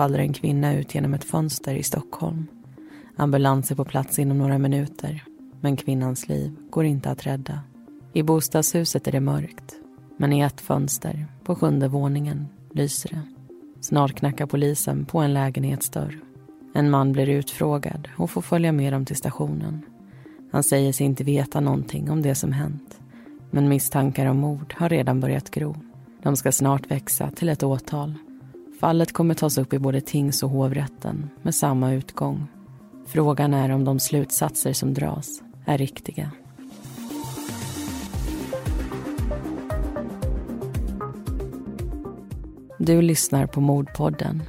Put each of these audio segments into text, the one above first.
faller en kvinna ut genom ett fönster i Stockholm. Ambulans är på plats inom några minuter, men kvinnans liv går inte att rädda. I bostadshuset är det mörkt, men i ett fönster, på sjunde våningen, lyser det. Snart knackar polisen på en lägenhetsdörr. En man blir utfrågad och får följa med dem till stationen. Han säger sig inte veta någonting om det som hänt. Men misstankar om mord har redan börjat gro. De ska snart växa till ett åtal. Fallet kommer tas upp i både tings och hovrätten med samma utgång. Frågan är om de slutsatser som dras är riktiga. Du lyssnar på Mordpodden,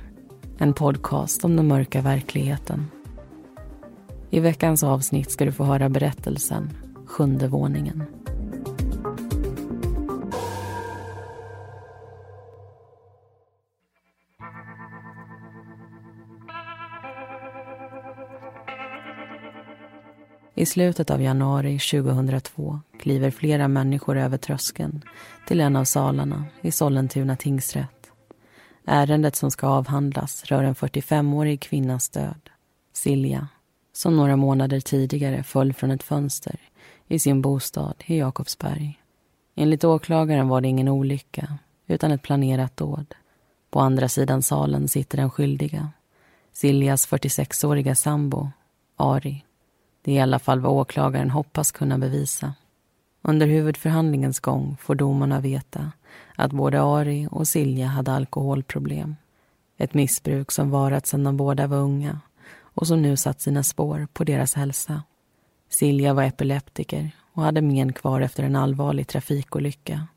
en podcast om den mörka verkligheten. I veckans avsnitt ska du få höra berättelsen Sjunde våningen. I slutet av januari 2002 kliver flera människor över tröskeln till en av salarna i Sollentuna tingsrätt. Ärendet som ska avhandlas rör en 45-årig kvinnas död, Silja, som några månader tidigare föll från ett fönster i sin bostad i Jakobsberg. Enligt åklagaren var det ingen olycka, utan ett planerat dåd. På andra sidan salen sitter den skyldiga, Siljas 46-åriga sambo, Ari. Det är i alla fall vad åklagaren hoppas kunna bevisa. Under huvudförhandlingens gång får domarna veta att både Ari och Silja hade alkoholproblem. Ett missbruk som varat sedan de båda var unga och som nu satt sina spår på deras hälsa. Silja var epileptiker och hade men kvar efter en allvarlig trafikolycka.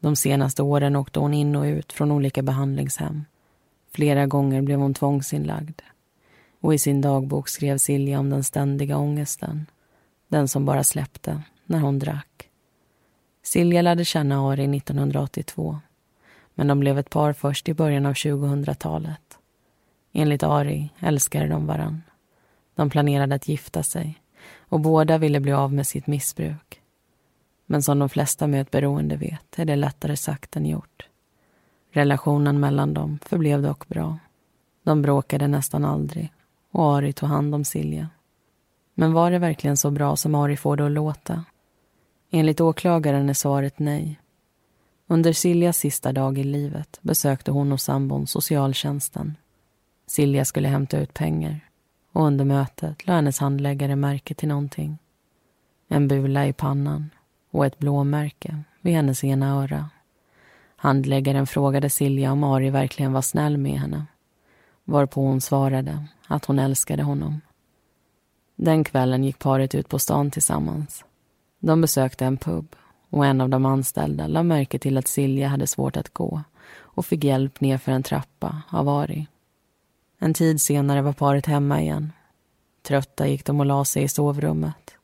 De senaste åren åkte hon in och ut från olika behandlingshem. Flera gånger blev hon tvångsinlagd och i sin dagbok skrev Silja om den ständiga ångesten. Den som bara släppte när hon drack. Silja lärde känna Ari 1982 men de blev ett par först i början av 2000-talet. Enligt Ari älskade de varann. De planerade att gifta sig och båda ville bli av med sitt missbruk. Men som de flesta med ett beroende vet är det lättare sagt än gjort. Relationen mellan dem förblev dock bra. De bråkade nästan aldrig och Ari tog hand om Silja. Men var det verkligen så bra som Ari får det att låta? Enligt åklagaren är svaret nej. Under Siljas sista dag i livet besökte hon och sambon socialtjänsten. Silja skulle hämta ut pengar och under mötet lade hennes handläggare märke till någonting. En bula i pannan och ett blåmärke vid hennes ena öra. Handläggaren frågade Silja om Ari verkligen var snäll med henne varpå hon svarade att hon älskade honom. Den kvällen gick paret ut på stan tillsammans. De besökte en pub och en av de anställda lade märke till att Silja hade svårt att gå och fick hjälp nerför en trappa av Ari. En tid senare var paret hemma igen. Trötta gick de och la sig i sovrummet.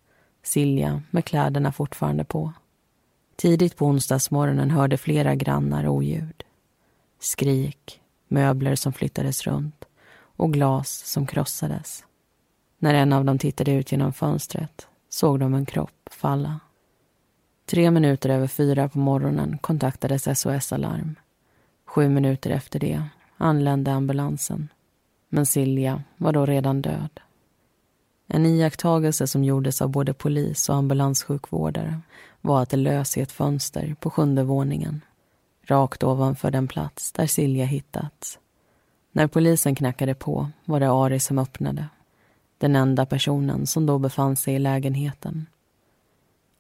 Silja med kläderna fortfarande på. Tidigt på onsdagsmorgonen hörde flera grannar oljud. Skrik, möbler som flyttades runt och glas som krossades. När en av dem tittade ut genom fönstret såg de en kropp falla. Tre minuter över fyra på morgonen kontaktades SOS Alarm. Sju minuter efter det anlände ambulansen. Men Silja var då redan död. En iakttagelse som gjordes av både polis och ambulanssjukvårdare var att det lös i ett fönster på sjunde våningen rakt ovanför den plats där Silja hittats. När polisen knackade på var det Ari som öppnade. Den enda personen som då befann sig i lägenheten.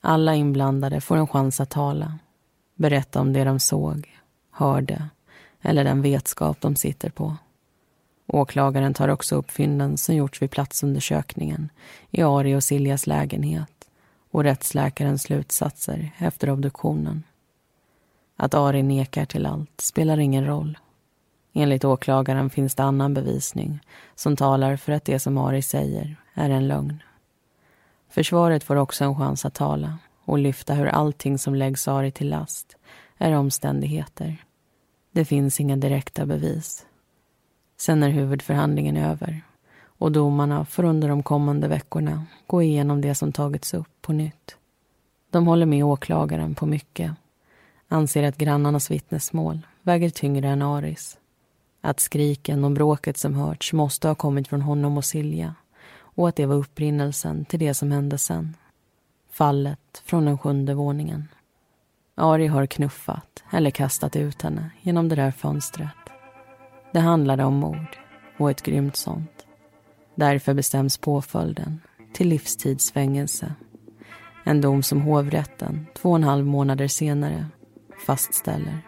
Alla inblandade får en chans att tala. Berätta om det de såg, hörde eller den vetskap de sitter på. Åklagaren tar också upp fynden som gjorts vid platsundersökningen i Ari och Siljas lägenhet och rättsläkarens slutsatser efter obduktionen. Att Ari nekar till allt spelar ingen roll. Enligt åklagaren finns det annan bevisning som talar för att det som Ari säger är en lögn. Försvaret får också en chans att tala och lyfta hur allting som läggs Ari till last är omständigheter. Det finns inga direkta bevis. Sen är huvudförhandlingen över och domarna får under de kommande veckorna gå igenom det som tagits upp på nytt. De håller med åklagaren på mycket. Anser att grannarnas vittnesmål väger tyngre än Aris. Att skriken och bråket som hörts måste ha kommit från honom och Silja och att det var upprinnelsen till det som hände sen. Fallet från den sjunde våningen. Ari har knuffat eller kastat ut henne genom det där fönstret. Det handlade om mord, och ett grymt sånt. Därför bestäms påföljden till livstidsfängelse. En dom som hovrätten två och en halv månader senare fastställer.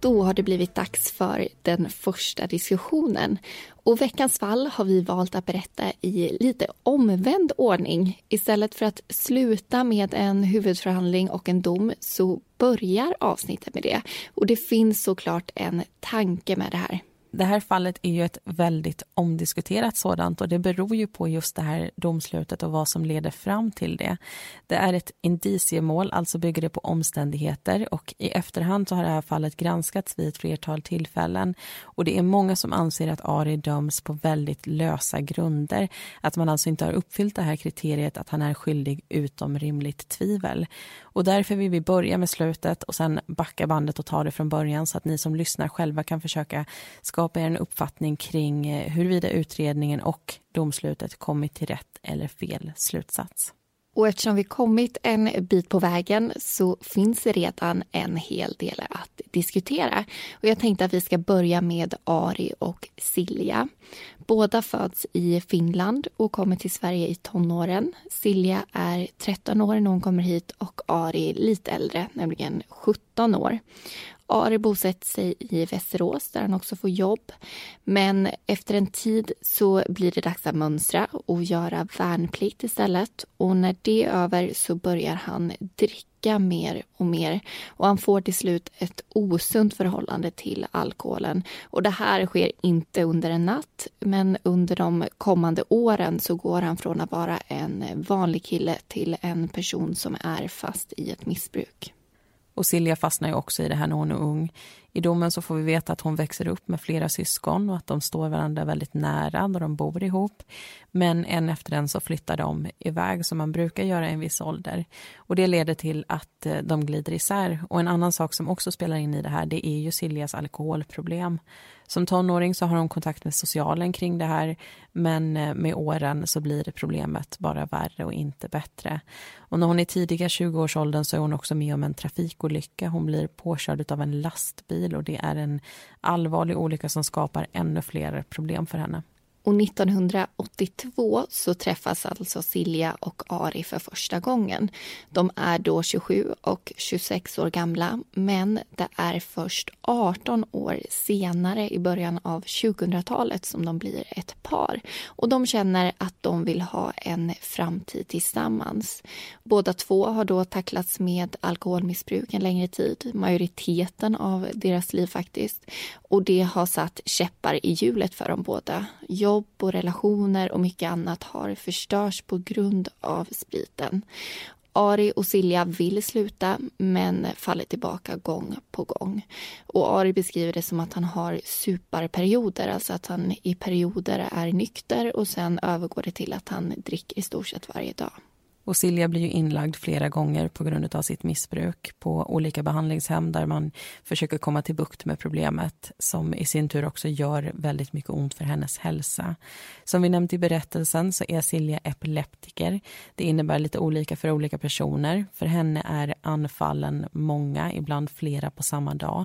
Då har det blivit dags för den första diskussionen. Och veckans fall har vi valt att berätta i lite omvänd ordning. Istället för att sluta med en huvudförhandling och en dom så börjar avsnittet med det. Och det finns såklart en tanke med det här. Det här fallet är ju ett väldigt omdiskuterat sådant och det beror ju på just det här domslutet och vad som leder fram till det. Det är ett indiciemål, alltså bygger det på omständigheter och i efterhand så har det här fallet granskats vid ett flertal tillfällen och det är många som anser att Ari döms på väldigt lösa grunder. Att man alltså inte har uppfyllt det här kriteriet att han är skyldig utom rimligt tvivel. Och därför vill vi börja med slutet och sen backa bandet och ta det från början så att ni som lyssnar själva kan försöka skapa er en uppfattning kring eh, huruvida utredningen och domslutet kommit till rätt eller fel slutsats. Och eftersom vi kommit en bit på vägen så finns det redan en hel del att diskutera. Och jag tänkte att vi ska börja med Ari och Silja. Båda föds i Finland och kommer till Sverige i tonåren. Silja är 13 år när hon kommer hit och Ari lite äldre, nämligen 17 år. Ari bosätter sig i Västerås där han också får jobb. Men efter en tid så blir det dags att mönstra och göra värnplikt istället. Och när det är över så börjar han dricka mer och mer och han får till slut ett osunt förhållande till alkoholen. Och det här sker inte under en natt men under de kommande åren så går han från att vara en vanlig kille till en person som är fast i ett missbruk. Och Silja fastnar ju också i det här när hon är ung. I domen så får vi veta att hon växer upp med flera syskon och att de står varandra väldigt nära när de bor ihop. Men en efter en så flyttar de iväg som man brukar göra i en viss ålder. Och det leder till att eh, de glider isär. Och en annan sak som också spelar in i det här det är ju Siljas alkoholproblem. Som tonåring så har hon kontakt med socialen kring det här men eh, med åren så blir det problemet bara värre och inte bättre. Och när hon är tidiga 20-årsåldern så är hon också med om en trafikolycka. Hon blir påkörd av en lastbil och det är en allvarlig olycka som skapar ännu fler problem för henne. Och 1982 så träffas alltså Silja och Ari för första gången. De är då 27 och 26 år gamla men det är först 18 år senare i början av 2000-talet som de blir ett par. Och de känner att de vill ha en framtid tillsammans. Båda två har då tacklats med alkoholmissbruk en längre tid, majoriteten av deras liv faktiskt. Och det har satt käppar i hjulet för dem båda. Jobb och relationer och mycket annat har förstörts på grund av spriten. Ari och Silja vill sluta men faller tillbaka gång på gång. Och Ari beskriver det som att han har superperioder, alltså att han i perioder är nykter och sen övergår det till att han dricker i stort sett varje dag. Och Silja blir ju inlagd flera gånger på grund av sitt missbruk på olika behandlingshem där man försöker komma till bukt med problemet som i sin tur också gör väldigt mycket ont för hennes hälsa. Som vi nämnt i berättelsen så är Silja epileptiker. Det innebär lite olika för olika personer. För henne är anfallen många, ibland flera på samma dag.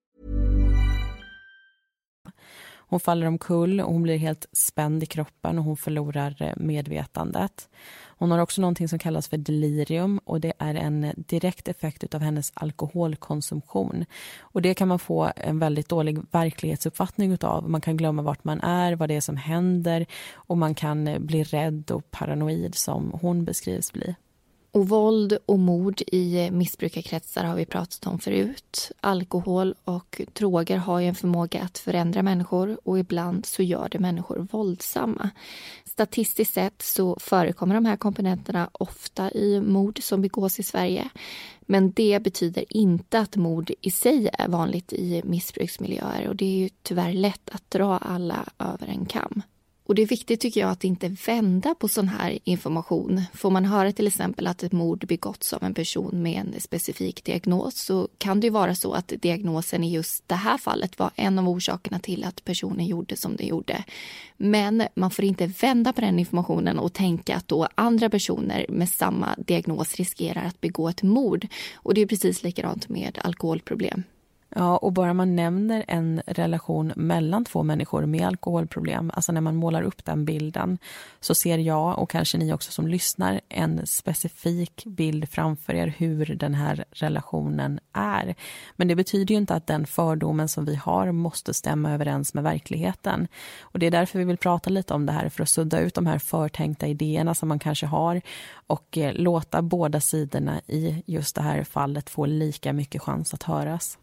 Hon faller omkull och hon blir helt spänd i kroppen och hon förlorar eh, medvetandet. Hon har också någonting som kallas för delirium och det är en direkt effekt av hennes alkoholkonsumtion. Och det kan man få en väldigt dålig verklighetsuppfattning av. Man kan glömma vart man är, vad det är som händer och man kan eh, bli rädd och paranoid som hon beskrivs bli. Och våld och mord i missbrukarkretsar har vi pratat om förut. Alkohol och droger har ju en förmåga att förändra människor och ibland så gör det människor våldsamma. Statistiskt sett så förekommer de här komponenterna ofta i mord som begås i Sverige. Men det betyder inte att mord i sig är vanligt i missbruksmiljöer och det är ju tyvärr lätt att dra alla över en kam. Och det är viktigt tycker jag att inte vända på sån här information. Får man höra till exempel att ett mord begåtts av en person med en specifik diagnos så kan det ju vara så att diagnosen i just det här fallet var en av orsakerna till att personen gjorde som den gjorde. Men man får inte vända på den informationen och tänka att då andra personer med samma diagnos riskerar att begå ett mord. Och det är precis likadant med alkoholproblem. Ja, och bara man nämner en relation mellan två människor med alkoholproblem, alltså när man målar upp den bilden, så ser jag och kanske ni också som lyssnar en specifik bild framför er hur den här relationen är. Men det betyder ju inte att den fördomen som vi har måste stämma överens med verkligheten. Och det är därför vi vill prata lite om det här, för att sudda ut de här förtänkta idéerna som man kanske har och eh, låta båda sidorna i just det här fallet få lika mycket chans att höras.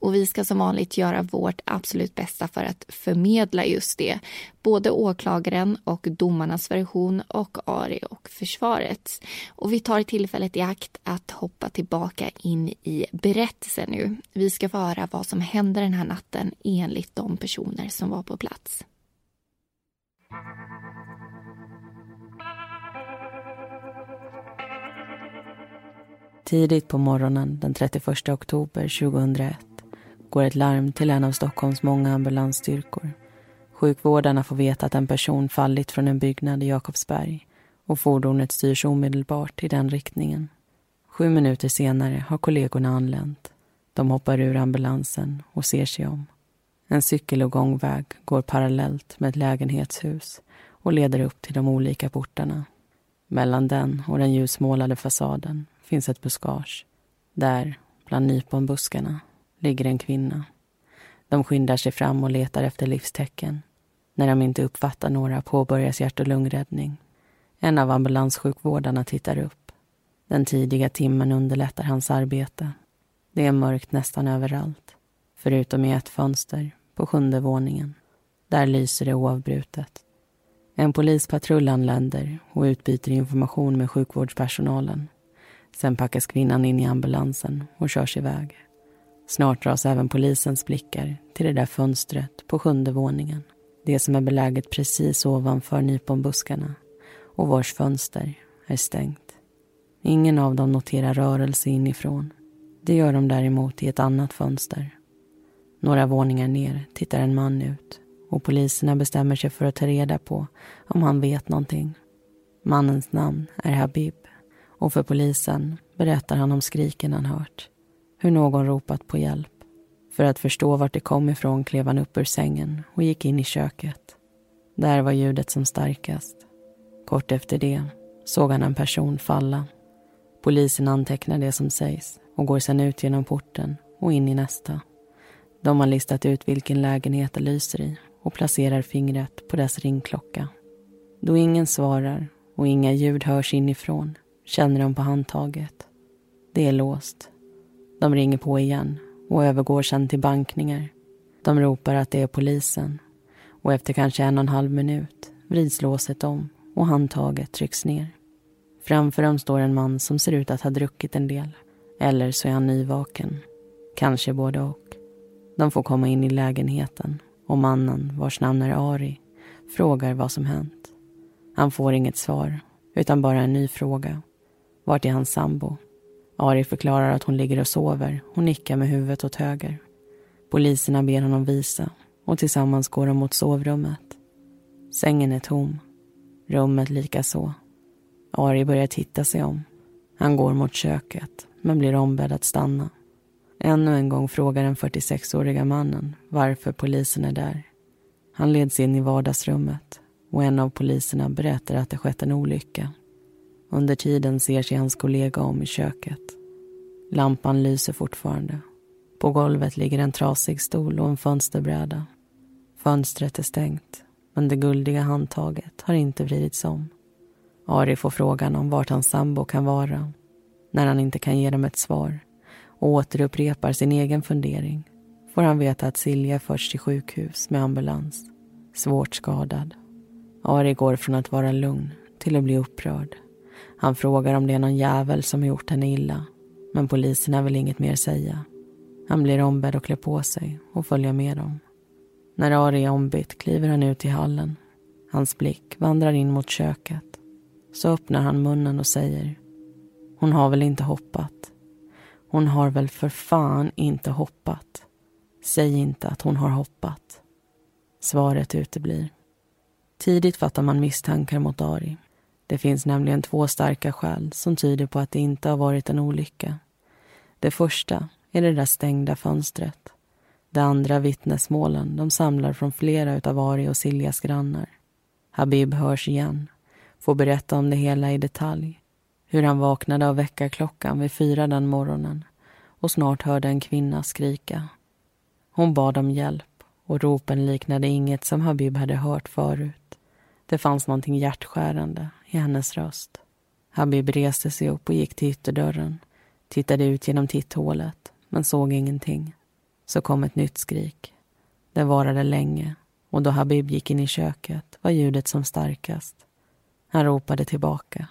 Och vi ska som vanligt göra vårt absolut bästa för att förmedla just det. Både åklagaren och domarnas version och Ari och försvaret. Och vi tar tillfället i akt att hoppa tillbaka in i berättelsen nu. Vi ska få höra vad som hände den här natten enligt de personer som var på plats. Tidigt på morgonen den 31 oktober 2001 går ett larm till en av Stockholms många ambulansstyrkor. Sjukvårdarna får veta att en person fallit från en byggnad i Jakobsberg och fordonet styrs omedelbart i den riktningen. Sju minuter senare har kollegorna anlänt. De hoppar ur ambulansen och ser sig om. En cykel och gångväg går parallellt med ett lägenhetshus och leder upp till de olika portarna. Mellan den och den ljusmålade fasaden finns ett buskage. Där, bland nyponbuskarna, ligger en kvinna. De skyndar sig fram och letar efter livstecken. När de inte uppfattar några påbörjas hjärt och lungräddning. En av ambulanssjukvårdarna tittar upp. Den tidiga timmen underlättar hans arbete. Det är mörkt nästan överallt, förutom i ett fönster på sjunde våningen. Där lyser det oavbrutet. En polispatrull anländer och utbyter information med sjukvårdspersonalen. Sen packas kvinnan in i ambulansen och körs iväg. Snart dras även polisens blickar till det där fönstret på sjunde våningen. Det som är beläget precis ovanför nyponbuskarna och vars fönster är stängt. Ingen av dem noterar rörelse inifrån. Det gör de däremot i ett annat fönster. Några våningar ner tittar en man ut och poliserna bestämmer sig för att ta reda på om han vet någonting. Mannens namn är Habib och för polisen berättar han om skriken han hört hur någon ropat på hjälp. För att förstå vart det kom ifrån klev han upp ur sängen och gick in i köket. Där var ljudet som starkast. Kort efter det såg han en person falla. Polisen antecknar det som sägs och går sedan ut genom porten och in i nästa. De har listat ut vilken lägenhet det lyser i och placerar fingret på dess ringklocka. Då ingen svarar och inga ljud hörs inifrån känner de på handtaget. Det är låst de ringer på igen och övergår sedan till bankningar. De ropar att det är polisen och efter kanske en och en halv minut vrids låset om och handtaget trycks ner. Framför dem står en man som ser ut att ha druckit en del. Eller så är han nyvaken. Kanske både och. De får komma in i lägenheten och mannen, vars namn är Ari, frågar vad som hänt. Han får inget svar, utan bara en ny fråga. Vart är hans sambo? Ari förklarar att hon ligger och sover och nickar med huvudet åt höger. Poliserna ber honom visa och tillsammans går de mot sovrummet. Sängen är tom. Rummet likaså. Ari börjar titta sig om. Han går mot köket, men blir ombedd att stanna. Ännu en gång frågar den 46-åriga mannen varför polisen är där. Han leds in i vardagsrummet och en av poliserna berättar att det skett en olycka. Under tiden ser sig hans kollega om i köket. Lampan lyser fortfarande. På golvet ligger en trasig stol och en fönsterbräda. Fönstret är stängt, men det guldiga handtaget har inte vridits om. Ari får frågan om vart hans sambo kan vara. När han inte kan ge dem ett svar och återupprepar sin egen fundering får han veta att Silja förts till sjukhus med ambulans, svårt skadad. Ari går från att vara lugn till att bli upprörd. Han frågar om det är någon jävel som har gjort henne illa men poliserna vill inget mer säga. Han blir ombedd att klä på sig och följa med dem. När Ari är ombytt kliver han ut i hallen. Hans blick vandrar in mot köket. Så öppnar han munnen och säger Hon har väl inte hoppat? Hon har väl för fan inte hoppat? Säg inte att hon har hoppat. Svaret uteblir. Tidigt fattar man misstankar mot Ari. Det finns nämligen två starka skäl som tyder på att det inte har varit en olycka. Det första är det där stängda fönstret. Det andra vittnesmålen de samlar från flera av Ari och Siljas grannar. Habib hörs igen, får berätta om det hela i detalj. Hur han vaknade av väckarklockan vid fyra den morgonen och snart hörde en kvinna skrika. Hon bad om hjälp och ropen liknade inget som Habib hade hört förut. Det fanns någonting hjärtskärande i hennes röst. Habib reste sig upp och gick till ytterdörren, tittade ut genom titthålet men såg ingenting. Så kom ett nytt skrik. Det varade länge och då Habib gick in i köket var ljudet som starkast. Han ropade tillbaka,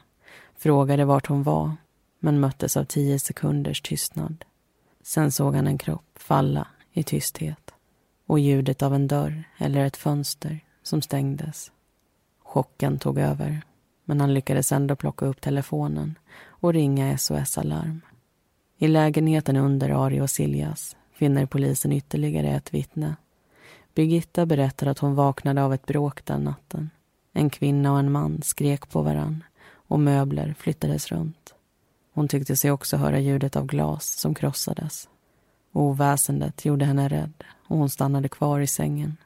frågade vart hon var men möttes av tio sekunders tystnad. Sen såg han en kropp falla i tysthet och ljudet av en dörr eller ett fönster som stängdes. Chocken tog över, men han lyckades ändå plocka upp telefonen och ringa SOS Alarm. I lägenheten under Ari och Siljas finner polisen ytterligare ett vittne. Birgitta berättar att hon vaknade av ett bråk den natten. En kvinna och en man skrek på varann och möbler flyttades runt. Hon tyckte sig också höra ljudet av glas som krossades. Oväsendet gjorde henne rädd och hon stannade kvar i sängen.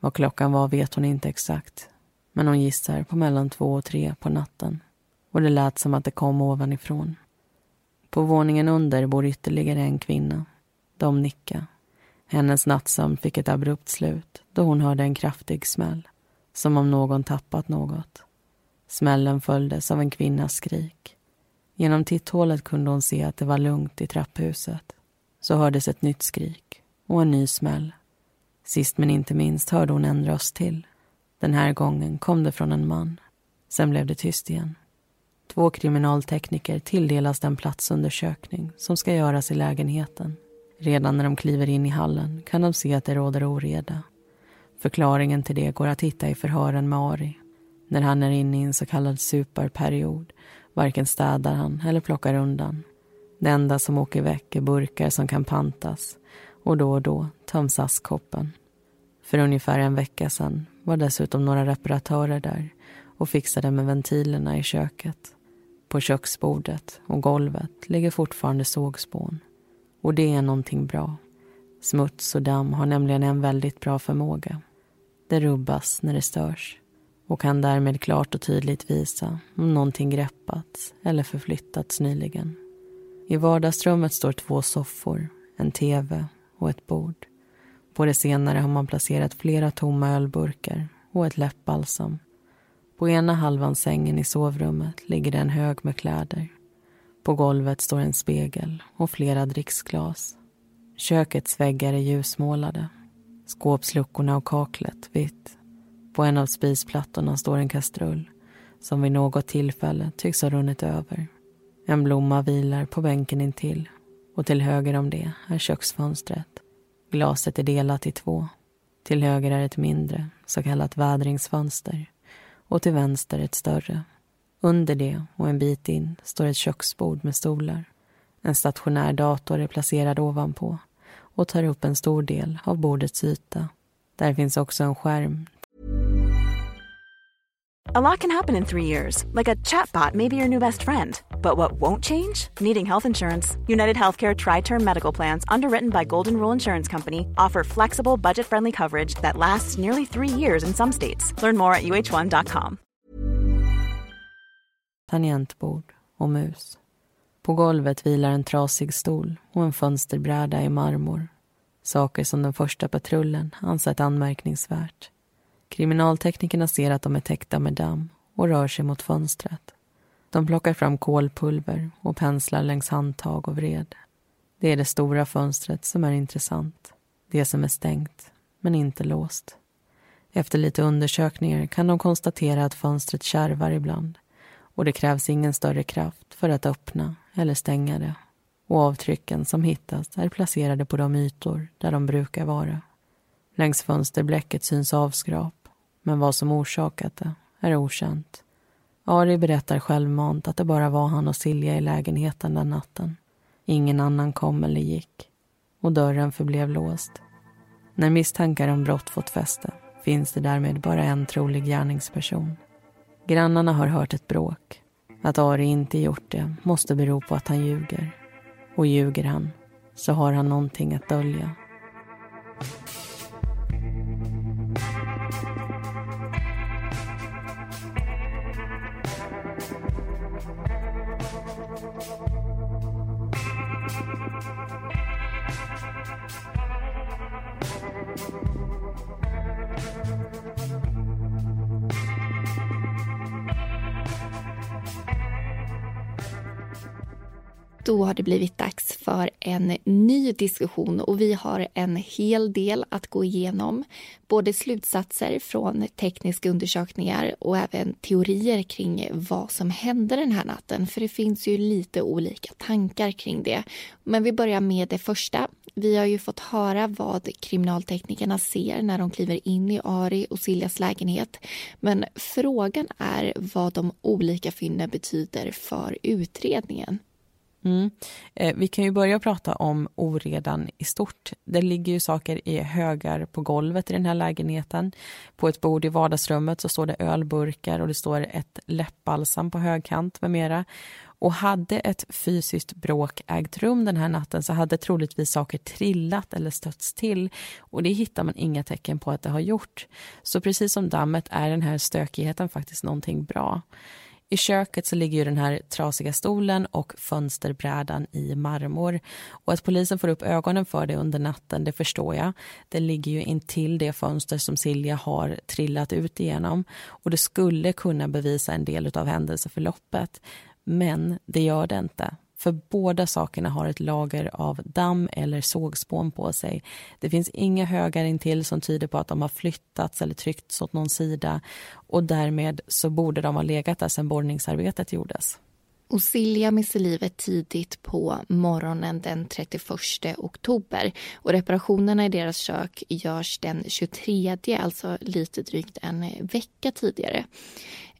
Vad klockan var vet hon inte exakt men hon gissar på mellan två och tre på natten och det lät som att det kom ovanifrån. På våningen under bor ytterligare en kvinna. De nicka. Hennes nattsömn fick ett abrupt slut då hon hörde en kraftig smäll, som om någon tappat något. Smällen följdes av en kvinnas skrik. Genom titthålet kunde hon se att det var lugnt i trapphuset. Så hördes ett nytt skrik och en ny smäll. Sist men inte minst hörde hon en röst till. Den här gången kom det från en man. Sen blev det tyst igen. Två kriminaltekniker tilldelas den platsundersökning som ska göras i lägenheten. Redan när de kliver in i hallen kan de se att det råder oreda. Förklaringen till det går att hitta i förhören med Ari. När han är inne i en så kallad superperiod varken städar han eller plockar undan. Det enda som åker väck är burkar som kan pantas och då och då töms askkoppen. För ungefär en vecka sedan var dessutom några reparatörer där och fixade med ventilerna i köket. På köksbordet och golvet ligger fortfarande sågspån. Och det är någonting bra. Smuts och damm har nämligen en väldigt bra förmåga. Det rubbas när det störs och kan därmed klart och tydligt visa om någonting greppats eller förflyttats nyligen. I vardagsrummet står två soffor, en tv och ett bord. På det senare har man placerat flera tomma ölburkar och ett läppbalsam. På ena halvan sängen i sovrummet ligger det en hög med kläder. På golvet står en spegel och flera dricksglas. Kökets väggar är ljusmålade. Skåpsluckorna och kaklet vitt. På en av spisplattorna står en kastrull som vid något tillfälle tycks ha runnit över. En blomma vilar på bänken intill och till höger om det är köksfönstret. Glaset är delat i två. Till höger är ett mindre, så kallat vädringsfönster och till vänster ett större. Under det och en bit in står ett köksbord med stolar. En stationär dator är placerad ovanpå och tar upp en stor del av bordets yta. Där finns också en skärm. A lot can happen in three years, like a chatbot may be your new best friend. But what won't change? Needing health insurance. United Healthcare Tri Term Medical Plans, underwritten by Golden Rule Insurance Company, offer flexible, budget friendly coverage that lasts nearly three years in some states. Learn more at uh1.com. Tangentbord och mus. På golvet vilar en trasig stol och en fönsterbräda i marmor. Saker som den första patrullen ansett anmärkningsvärt. Kriminalteknikerna ser att de är täckta med damm och rör sig mot fönstret. De plockar fram kolpulver och penslar längs handtag och vred. Det är det stora fönstret som är intressant. Det som är stängt, men inte låst. Efter lite undersökningar kan de konstatera att fönstret kärvar ibland och det krävs ingen större kraft för att öppna eller stänga det. Och avtrycken som hittas är placerade på de ytor där de brukar vara. Längs fönsterblecket syns avskrap, men vad som orsakat det är okänt. Ari berättar självmant att det bara var han och Silja i lägenheten den natten. Ingen annan kom eller gick och dörren förblev låst. När misstankar om brott fått fäste finns det därmed bara en trolig gärningsperson. Grannarna har hört ett bråk. Att Ari inte gjort det måste bero på att han ljuger. Och ljuger han så har han någonting att dölja. Det blivit dags för en ny diskussion och vi har en hel del att gå igenom. Både slutsatser från tekniska undersökningar och även teorier kring vad som hände den här natten. För det finns ju lite olika tankar kring det. Men vi börjar med det första. Vi har ju fått höra vad kriminalteknikerna ser när de kliver in i Ari och Siljas lägenhet. Men frågan är vad de olika fynden betyder för utredningen. Mm. Eh, vi kan ju börja prata om oredan i stort. Det ligger ju saker i högar på golvet i den här lägenheten. På ett bord i vardagsrummet så står det ölburkar och det står ett läppbalsam på högkant med mera. Och hade ett fysiskt bråk ägt rum den här natten så hade troligtvis saker trillat eller stötts till och det hittar man inga tecken på att det har gjort. Så precis som dammet är den här stökigheten faktiskt någonting bra. I köket så ligger ju den här trasiga stolen och fönsterbrädan i marmor. Och att polisen får upp ögonen för det under natten, det förstår jag. Det ligger ju intill det fönster som Silja har trillat ut igenom. Och det skulle kunna bevisa en del av händelseförloppet. Men det gör det inte. För båda sakerna har ett lager av damm eller sågspån på sig. Det finns inga högar intill som tyder på att de har flyttats eller tryckts åt någon sida och därmed så borde de ha legat där sedan borrningsarbetet gjordes. Och Silja miste livet tidigt på morgonen den 31 oktober. Och reparationerna i deras kök görs den 23, alltså lite drygt en vecka tidigare.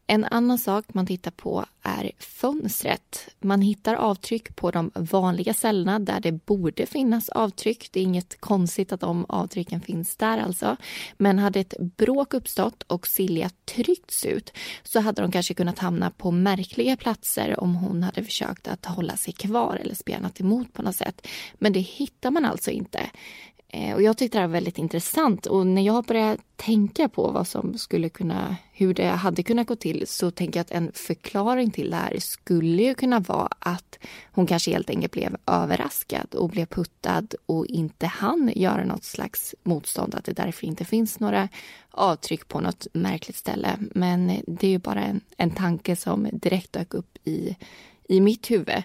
En annan sak man tittar på är fönstret. Man hittar avtryck på de vanliga cellerna där det borde finnas avtryck. Det är inget konstigt att de avtrycken finns där alltså. Men hade ett bråk uppstått och Silja tryckts ut så hade de kanske kunnat hamna på märkliga platser om hon hade försökt att hålla sig kvar eller spjärnat emot på något sätt. Men det hittar man alltså inte. Eh, och jag tyckte det var väldigt intressant och när jag började tänka på vad som skulle kunna, hur det hade kunnat gå till så tänker jag att en förklaring till det här skulle ju kunna vara att hon kanske helt enkelt blev överraskad och blev puttad och inte hann göra något slags motstånd, att det därför inte finns några avtryck på något märkligt ställe. Men det är ju bara en, en tanke som direkt dök upp i i mitt huvud.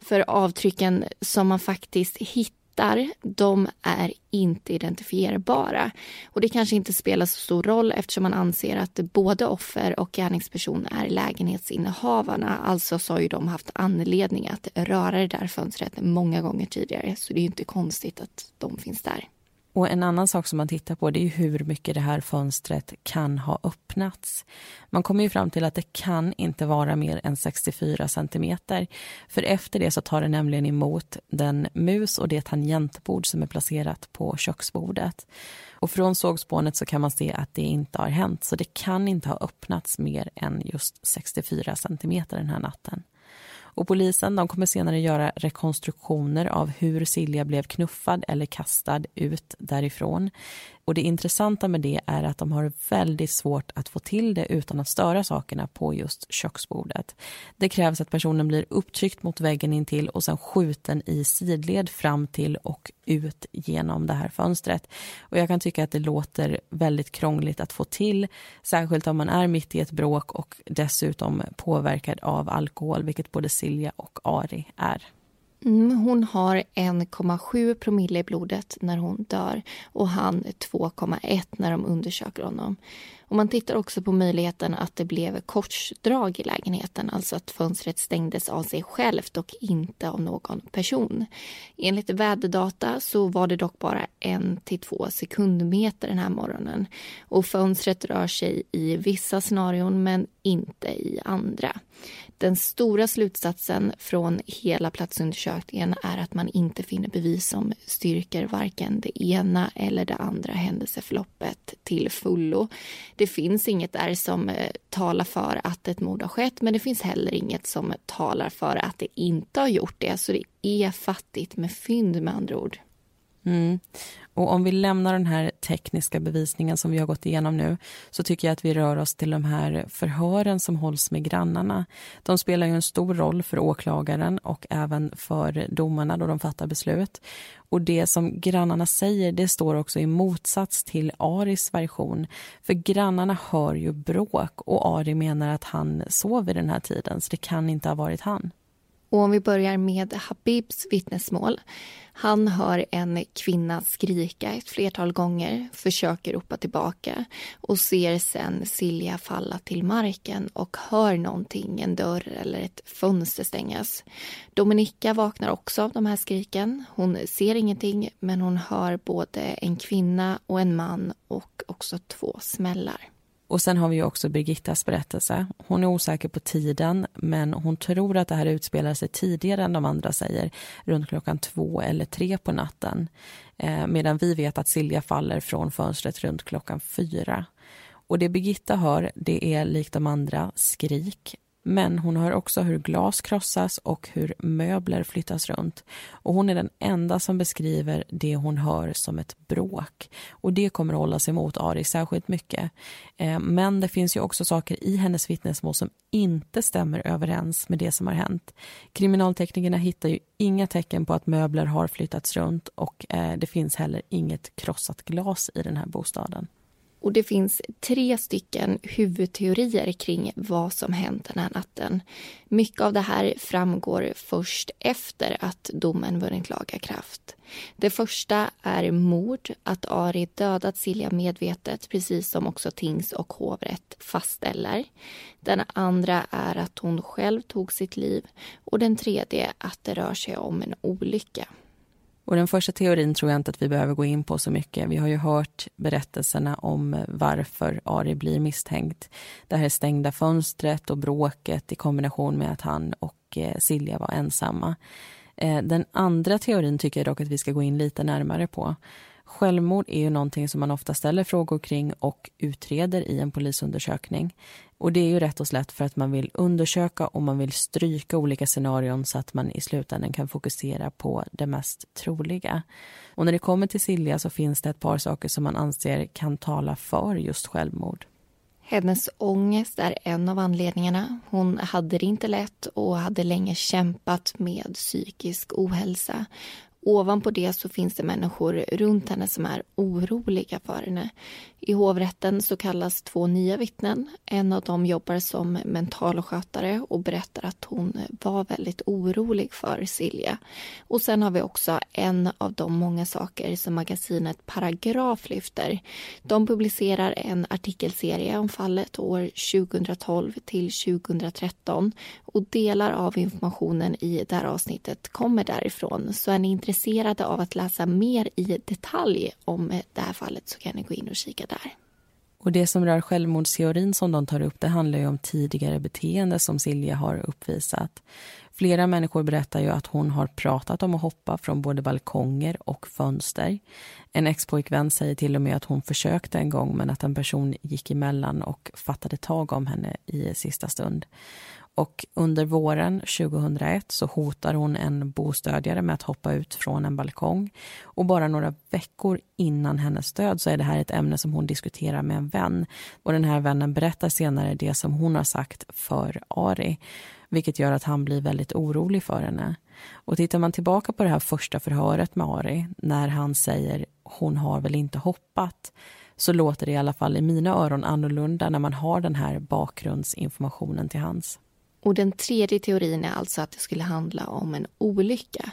För avtrycken som man faktiskt hittar hittar, de är inte identifierbara. Och det kanske inte spelar så stor roll eftersom man anser att både offer och gärningsperson är lägenhetsinnehavarna. Alltså så har ju de haft anledning att röra det där fönstret många gånger tidigare. Så det är inte konstigt att de finns där. Och En annan sak som man tittar på det är hur mycket det här fönstret kan ha öppnats. Man kommer ju fram till att det kan inte vara mer än 64 centimeter. För efter det så tar det nämligen emot den mus och det tangentbord som är placerat på köksbordet. Och från sågspånet så kan man se att det inte har hänt så det kan inte ha öppnats mer än just 64 centimeter den här natten. Och polisen de kommer senare göra rekonstruktioner av hur Silja blev knuffad eller kastad ut därifrån. Och det intressanta med det är att de har väldigt svårt att få till det utan att störa sakerna på just köksbordet. Det krävs att personen blir upptryckt mot väggen intill och sen skjuten i sidled fram till och ut genom det här fönstret. Och jag kan tycka att det låter väldigt krångligt att få till, särskilt om man är mitt i ett bråk och dessutom påverkad av alkohol, vilket både Silja och Ari är. Mm, hon har 1,7 promille i blodet när hon dör och han 2,1 när de undersöker honom. Och man tittar också på möjligheten att det blev korsdrag i lägenheten, alltså att fönstret stängdes av sig självt och inte av någon person. Enligt väderdata så var det dock bara en till två sekundmeter den här morgonen och fönstret rör sig i vissa scenarion men inte i andra. Den stora slutsatsen från hela platsundersökningen är att man inte finner bevis som styrker varken det ena eller det andra händelseförloppet till fullo. Det finns inget där som eh, talar för att ett mord har skett men det finns heller inget som talar för att det inte har gjort det. Så det är fattigt med fynd med andra ord. Mm. Och om vi lämnar den här tekniska bevisningen som vi har gått igenom nu så tycker jag att vi rör oss till de här förhören som hålls med grannarna. De spelar ju en stor roll för åklagaren och även för domarna då de fattar beslut. Och det som grannarna säger det står också i motsats till Aris version. För grannarna hör ju bråk och Ari menar att han sov vid den här tiden så det kan inte ha varit han. Och om vi börjar med Habibs vittnesmål. Han hör en kvinna skrika ett flertal gånger, försöker ropa tillbaka och ser sen Silja falla till marken och hör någonting, en dörr eller ett fönster stängas. Dominika vaknar också av de här skriken. Hon ser ingenting men hon hör både en kvinna och en man och också två smällar. Och sen har vi också Birgittas berättelse. Hon är osäker på tiden men hon tror att det här utspelar sig tidigare än de andra säger, runt klockan två eller tre på natten. Eh, medan vi vet att Silja faller från fönstret runt klockan fyra. Och det Birgitta hör, det är likt de andra skrik men hon hör också hur glas krossas och hur möbler flyttas runt. Och hon är den enda som beskriver det hon hör som ett bråk. Och det kommer att hålla sig mot Ari särskilt mycket. Eh, men det finns ju också saker i hennes vittnesmål som inte stämmer överens med det som har hänt. Kriminalteknikerna hittar ju inga tecken på att möbler har flyttats runt och eh, det finns heller inget krossat glas i den här bostaden. Och det finns tre stycken huvudteorier kring vad som hänt den här natten. Mycket av det här framgår först efter att domen vunnit laga kraft. Det första är mord, att Ari dödat Silja medvetet precis som också tings och hovrätt fastställer. Den andra är att hon själv tog sitt liv och den tredje att det rör sig om en olycka. Och den första teorin tror jag inte att vi behöver gå in på så mycket. Vi har ju hört berättelserna om varför Ari blir misstänkt. Det här stängda fönstret och bråket i kombination med att han och eh, Silja var ensamma. Eh, den andra teorin tycker jag dock att vi ska gå in lite närmare på. Självmord är ju någonting som man ofta ställer frågor kring och utreder i en polisundersökning. Och det är ju rätt och slätt för att man vill undersöka och man vill stryka olika scenarion så att man i slutändan kan fokusera på det mest troliga. Och när det kommer till Silja så finns det ett par saker som man anser kan tala för just självmord. Hennes ångest är en av anledningarna. Hon hade det inte lätt och hade länge kämpat med psykisk ohälsa. Ovanpå det så finns det människor runt henne som är oroliga för henne. I hovrätten så kallas två nya vittnen. En av dem jobbar som mentalskötare och berättar att hon var väldigt orolig för Silja. Och sen har vi också en av de många saker som magasinet Paragraf lyfter. De publicerar en artikelserie om fallet år 2012 till 2013 och delar av informationen i det här avsnittet kommer därifrån. Så är ni intresserade av att läsa mer i detalj om det här fallet så kan ni gå in och kika där. Och Det som rör självmordsteorin som de tar upp det handlar ju om tidigare beteende som Silja har uppvisat. Flera människor berättar ju att hon har pratat om att hoppa från både balkonger och fönster. En expojkvän säger till och med att hon försökte en gång men att en person gick emellan och fattade tag om henne i sista stund. Och under våren 2001 så hotar hon en bostödjare med att hoppa ut från en balkong. Och bara några veckor innan hennes död så är det här ett ämne som hon diskuterar med en vän. Och den här vännen berättar senare det som hon har sagt för Ari. Vilket gör att han blir väldigt orolig för henne. Och tittar man tillbaka på det här första förhöret med Ari när han säger hon har väl inte hoppat så låter det i alla fall i mina öron annorlunda när man har den här bakgrundsinformationen till hands. Och den tredje teorin är alltså att det skulle handla om en olycka.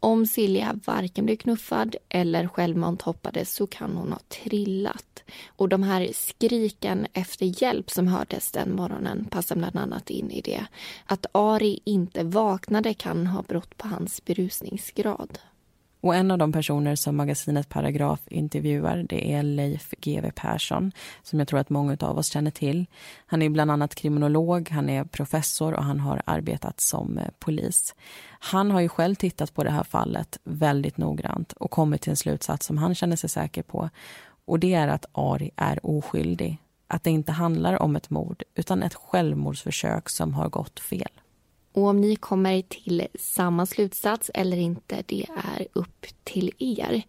Om Silja varken blev knuffad eller självmant hoppade så kan hon ha trillat. Och de här skriken efter hjälp som hördes den morgonen passar bland annat in i det. Att Ari inte vaknade kan ha berott på hans berusningsgrad. Och en av de personer som magasinet Paragraf intervjuar det är Leif GW Persson som jag tror att många av oss känner till. Han är bland annat kriminolog, han är professor och han har arbetat som eh, polis. Han har ju själv tittat på det här fallet väldigt noggrant och kommit till en slutsats som han känner sig säker på. Och det är att Ari är oskyldig. Att det inte handlar om ett mord utan ett självmordsförsök som har gått fel. Och om ni kommer till samma slutsats eller inte, det är upp till er.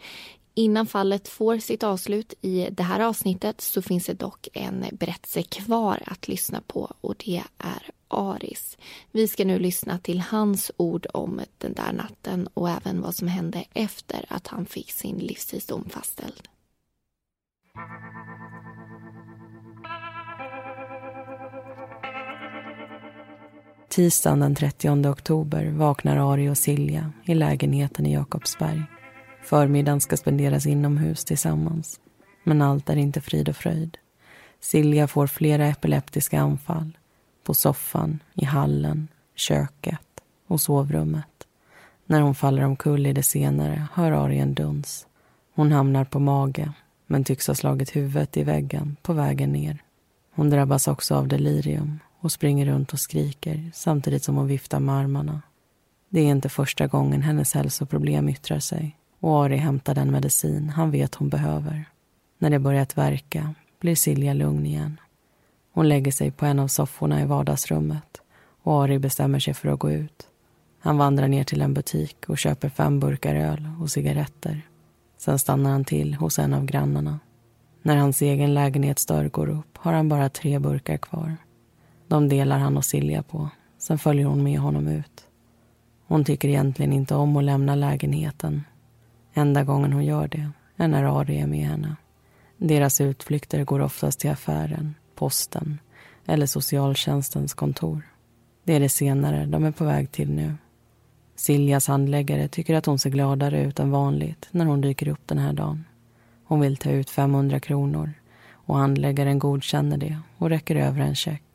Innan fallet får sitt avslut i det här avsnittet så finns det dock en berättelse kvar att lyssna på och det är Aris. Vi ska nu lyssna till hans ord om den där natten och även vad som hände efter att han fick sin livstidsdom fastställd. Tisdagen den 30 oktober vaknar Ari och Silja i lägenheten i Jakobsberg. Förmiddagen ska spenderas inomhus tillsammans. Men allt är inte frid och fröjd. Silja får flera epileptiska anfall. På soffan, i hallen, köket och sovrummet. När hon faller omkull i det senare hör Ari en duns. Hon hamnar på mage men tycks ha slagit huvudet i väggen på vägen ner. Hon drabbas också av delirium och springer runt och skriker samtidigt som hon viftar med armarna. Det är inte första gången hennes hälsoproblem yttrar sig och Ari hämtar den medicin han vet hon behöver. När det börjat verka blir Silja lugn igen. Hon lägger sig på en av sofforna i vardagsrummet och Ari bestämmer sig för att gå ut. Han vandrar ner till en butik och köper fem burkar öl och cigaretter. Sen stannar han till hos en av grannarna. När hans egen lägenhetsdörr går upp har han bara tre burkar kvar. De delar han och Silja på. Sen följer hon med honom ut. Hon tycker egentligen inte om att lämna lägenheten. Enda gången hon gör det är när Ari är med henne. Deras utflykter går oftast till affären, posten eller socialtjänstens kontor. Det är det senare de är på väg till nu. Siljas handläggare tycker att hon ser gladare ut än vanligt när hon dyker upp den här dagen. Hon vill ta ut 500 kronor och handläggaren godkänner det och räcker över en check.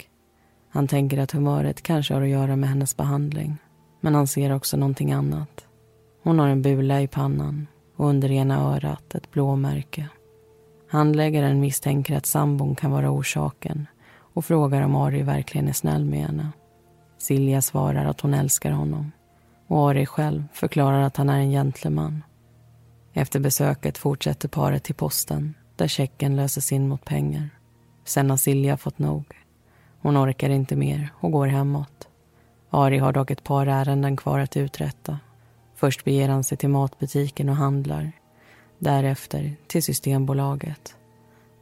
Han tänker att humöret kanske har att göra med hennes behandling. Men han ser också någonting annat. Hon har en bula i pannan och under ena örat ett blåmärke. Handläggaren misstänker att sambon kan vara orsaken och frågar om Ari verkligen är snäll med henne. Silja svarar att hon älskar honom och Ari själv förklarar att han är en gentleman. Efter besöket fortsätter paret till posten där checken löses in mot pengar. Sen har Silja fått nog. Hon orkar inte mer och går hemåt. Ari har dock ett par ärenden kvar att uträtta. Först beger han sig till matbutiken och handlar. Därefter till Systembolaget.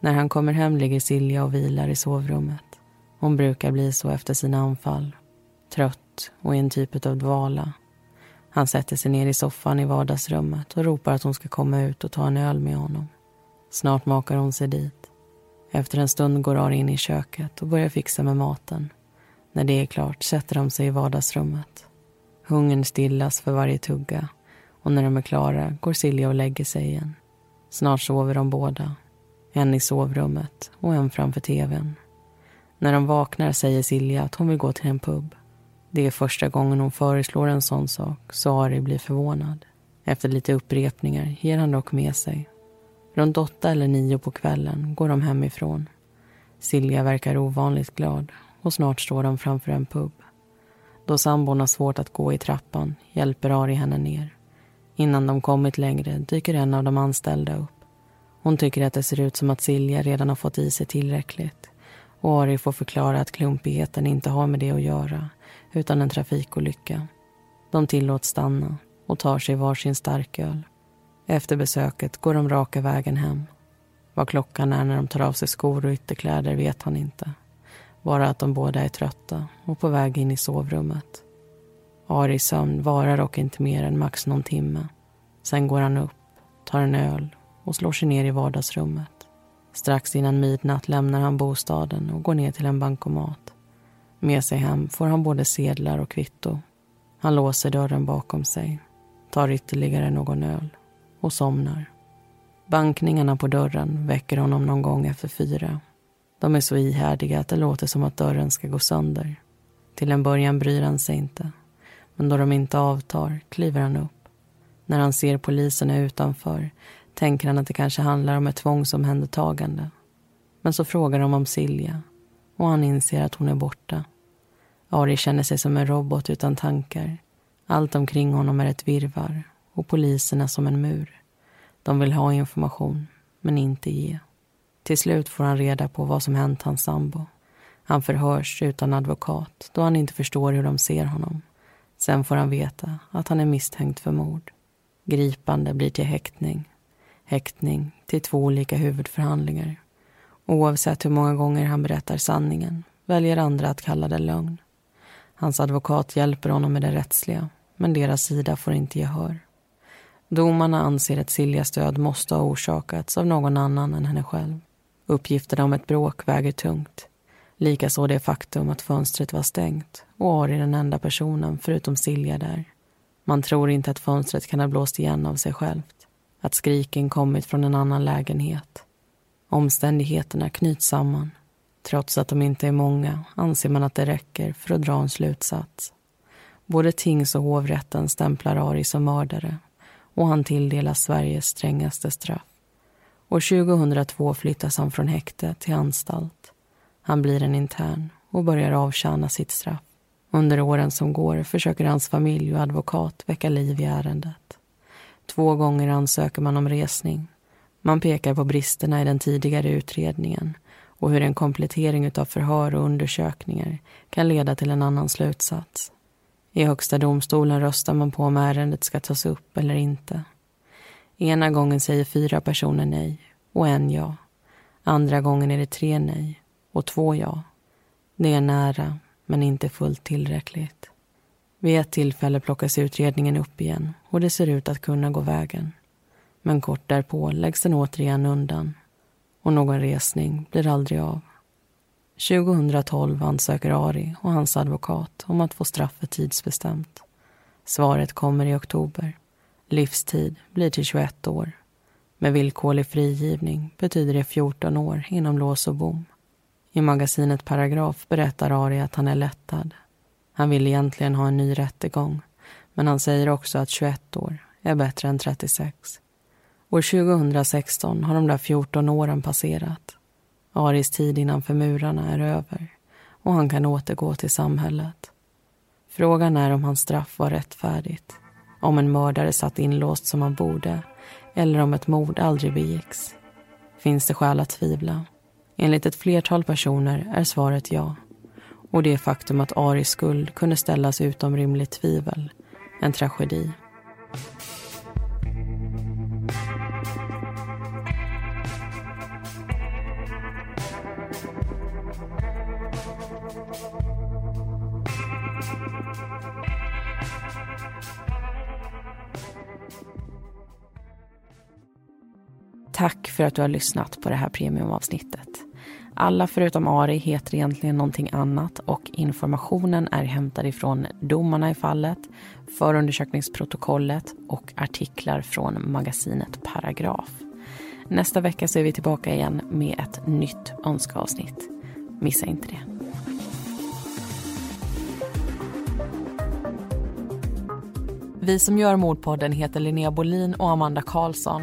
När han kommer hem ligger Silja och vilar i sovrummet. Hon brukar bli så efter sina anfall. Trött och i en typ av dvala. Han sätter sig ner i soffan i vardagsrummet och ropar att hon ska komma ut och ta en öl med honom. Snart makar hon sig dit. Efter en stund går Ari in i köket och börjar fixa med maten. När det är klart sätter de sig i vardagsrummet. Hungern stillas för varje tugga och när de är klara går Silja och lägger sig igen. Snart sover de båda. En i sovrummet och en framför tvn. När de vaknar säger Silja att hon vill gå till en pub. Det är första gången hon föreslår en sån sak så Ari blir förvånad. Efter lite upprepningar ger han dock med sig. Runt åtta eller nio på kvällen går de hemifrån. Silja verkar ovanligt glad och snart står de framför en pub. Då sambon har svårt att gå i trappan hjälper Ari henne ner. Innan de kommit längre dyker en av de anställda upp. Hon tycker att det ser ut som att Silja redan har fått i sig tillräckligt. Och Ari får förklara att klumpigheten inte har med det att göra utan en trafikolycka. De tillåts stanna och tar sig varsin starköl. Efter besöket går de raka vägen hem. Vad klockan är när de tar av sig skor och ytterkläder vet han inte. Bara att de båda är trötta och på väg in i sovrummet. Aris sömn varar dock inte mer än max någon timme. Sen går han upp, tar en öl och slår sig ner i vardagsrummet. Strax innan midnatt lämnar han bostaden och går ner till en bankomat. Med sig hem får han både sedlar och kvitto. Han låser dörren bakom sig, tar ytterligare någon öl och somnar. Bankningarna på dörren väcker honom någon gång efter fyra. De är så ihärdiga att det låter som att dörren ska gå sönder. Till en början bryr han sig inte. Men då de inte avtar kliver han upp. När han ser poliserna utanför tänker han att det kanske handlar om ett tvångsomhändertagande. Men så frågar de om Silja och han inser att hon är borta. Ari känner sig som en robot utan tankar. Allt omkring honom är ett virvar och poliserna som en mur. De vill ha information, men inte ge. Till slut får han reda på vad som hänt hans sambo. Han förhörs utan advokat då han inte förstår hur de ser honom. Sen får han veta att han är misstänkt för mord. Gripande blir till häktning. Häktning till två olika huvudförhandlingar. Oavsett hur många gånger han berättar sanningen väljer andra att kalla det lögn. Hans advokat hjälper honom med det rättsliga men deras sida får inte gehör. Domarna anser att Siljas död måste ha orsakats av någon annan än henne själv. Uppgifterna om ett bråk väger tungt. Likaså det faktum att fönstret var stängt och Ari den enda personen förutom Silja där. Man tror inte att fönstret kan ha blåst igen av sig självt. Att skriken kommit från en annan lägenhet. Omständigheterna knyts samman. Trots att de inte är många anser man att det räcker för att dra en slutsats. Både tings och hovrätten stämplar Ari som mördare och han tilldelas Sveriges strängaste straff. År 2002 flyttas han från häkte till anstalt. Han blir en intern och börjar avtjäna sitt straff. Under åren som går försöker hans familj och advokat väcka liv i ärendet. Två gånger ansöker man om resning. Man pekar på bristerna i den tidigare utredningen och hur en komplettering av förhör och undersökningar kan leda till en annan slutsats. I Högsta domstolen röstar man på om ärendet ska tas upp eller inte. Ena gången säger fyra personer nej och en ja. Andra gången är det tre nej och två ja. Det är nära, men inte fullt tillräckligt. Vid ett tillfälle plockas utredningen upp igen och det ser ut att kunna gå vägen. Men kort därpå läggs den återigen undan och någon resning blir aldrig av. 2012 ansöker Ari och hans advokat om att få straffet tidsbestämt. Svaret kommer i oktober. Livstid blir till 21 år. Med villkorlig frigivning betyder det 14 år inom lås och bom. I magasinet Paragraf berättar Ari att han är lättad. Han vill egentligen ha en ny rättegång men han säger också att 21 år är bättre än 36. År 2016 har de där 14 åren passerat. Aris tid innanför murarna är över och han kan återgå till samhället. Frågan är om hans straff var rättfärdigt. Om en mördare satt inlåst som han borde eller om ett mord aldrig begicks. Finns det skäl att tvivla? Enligt ett flertal personer är svaret ja. Och det faktum att Aris skuld kunde ställas utom rimligt tvivel. En tragedi. För att du har lyssnat på det här premiumavsnittet. Alla förutom Ari heter egentligen någonting annat och informationen är hämtad ifrån domarna i fallet, förundersökningsprotokollet och artiklar från magasinet Paragraf. Nästa vecka så är vi tillbaka igen med ett nytt önskeavsnitt. Missa inte det. Vi som gör Mordpodden heter Linnea Bolin och Amanda Karlsson.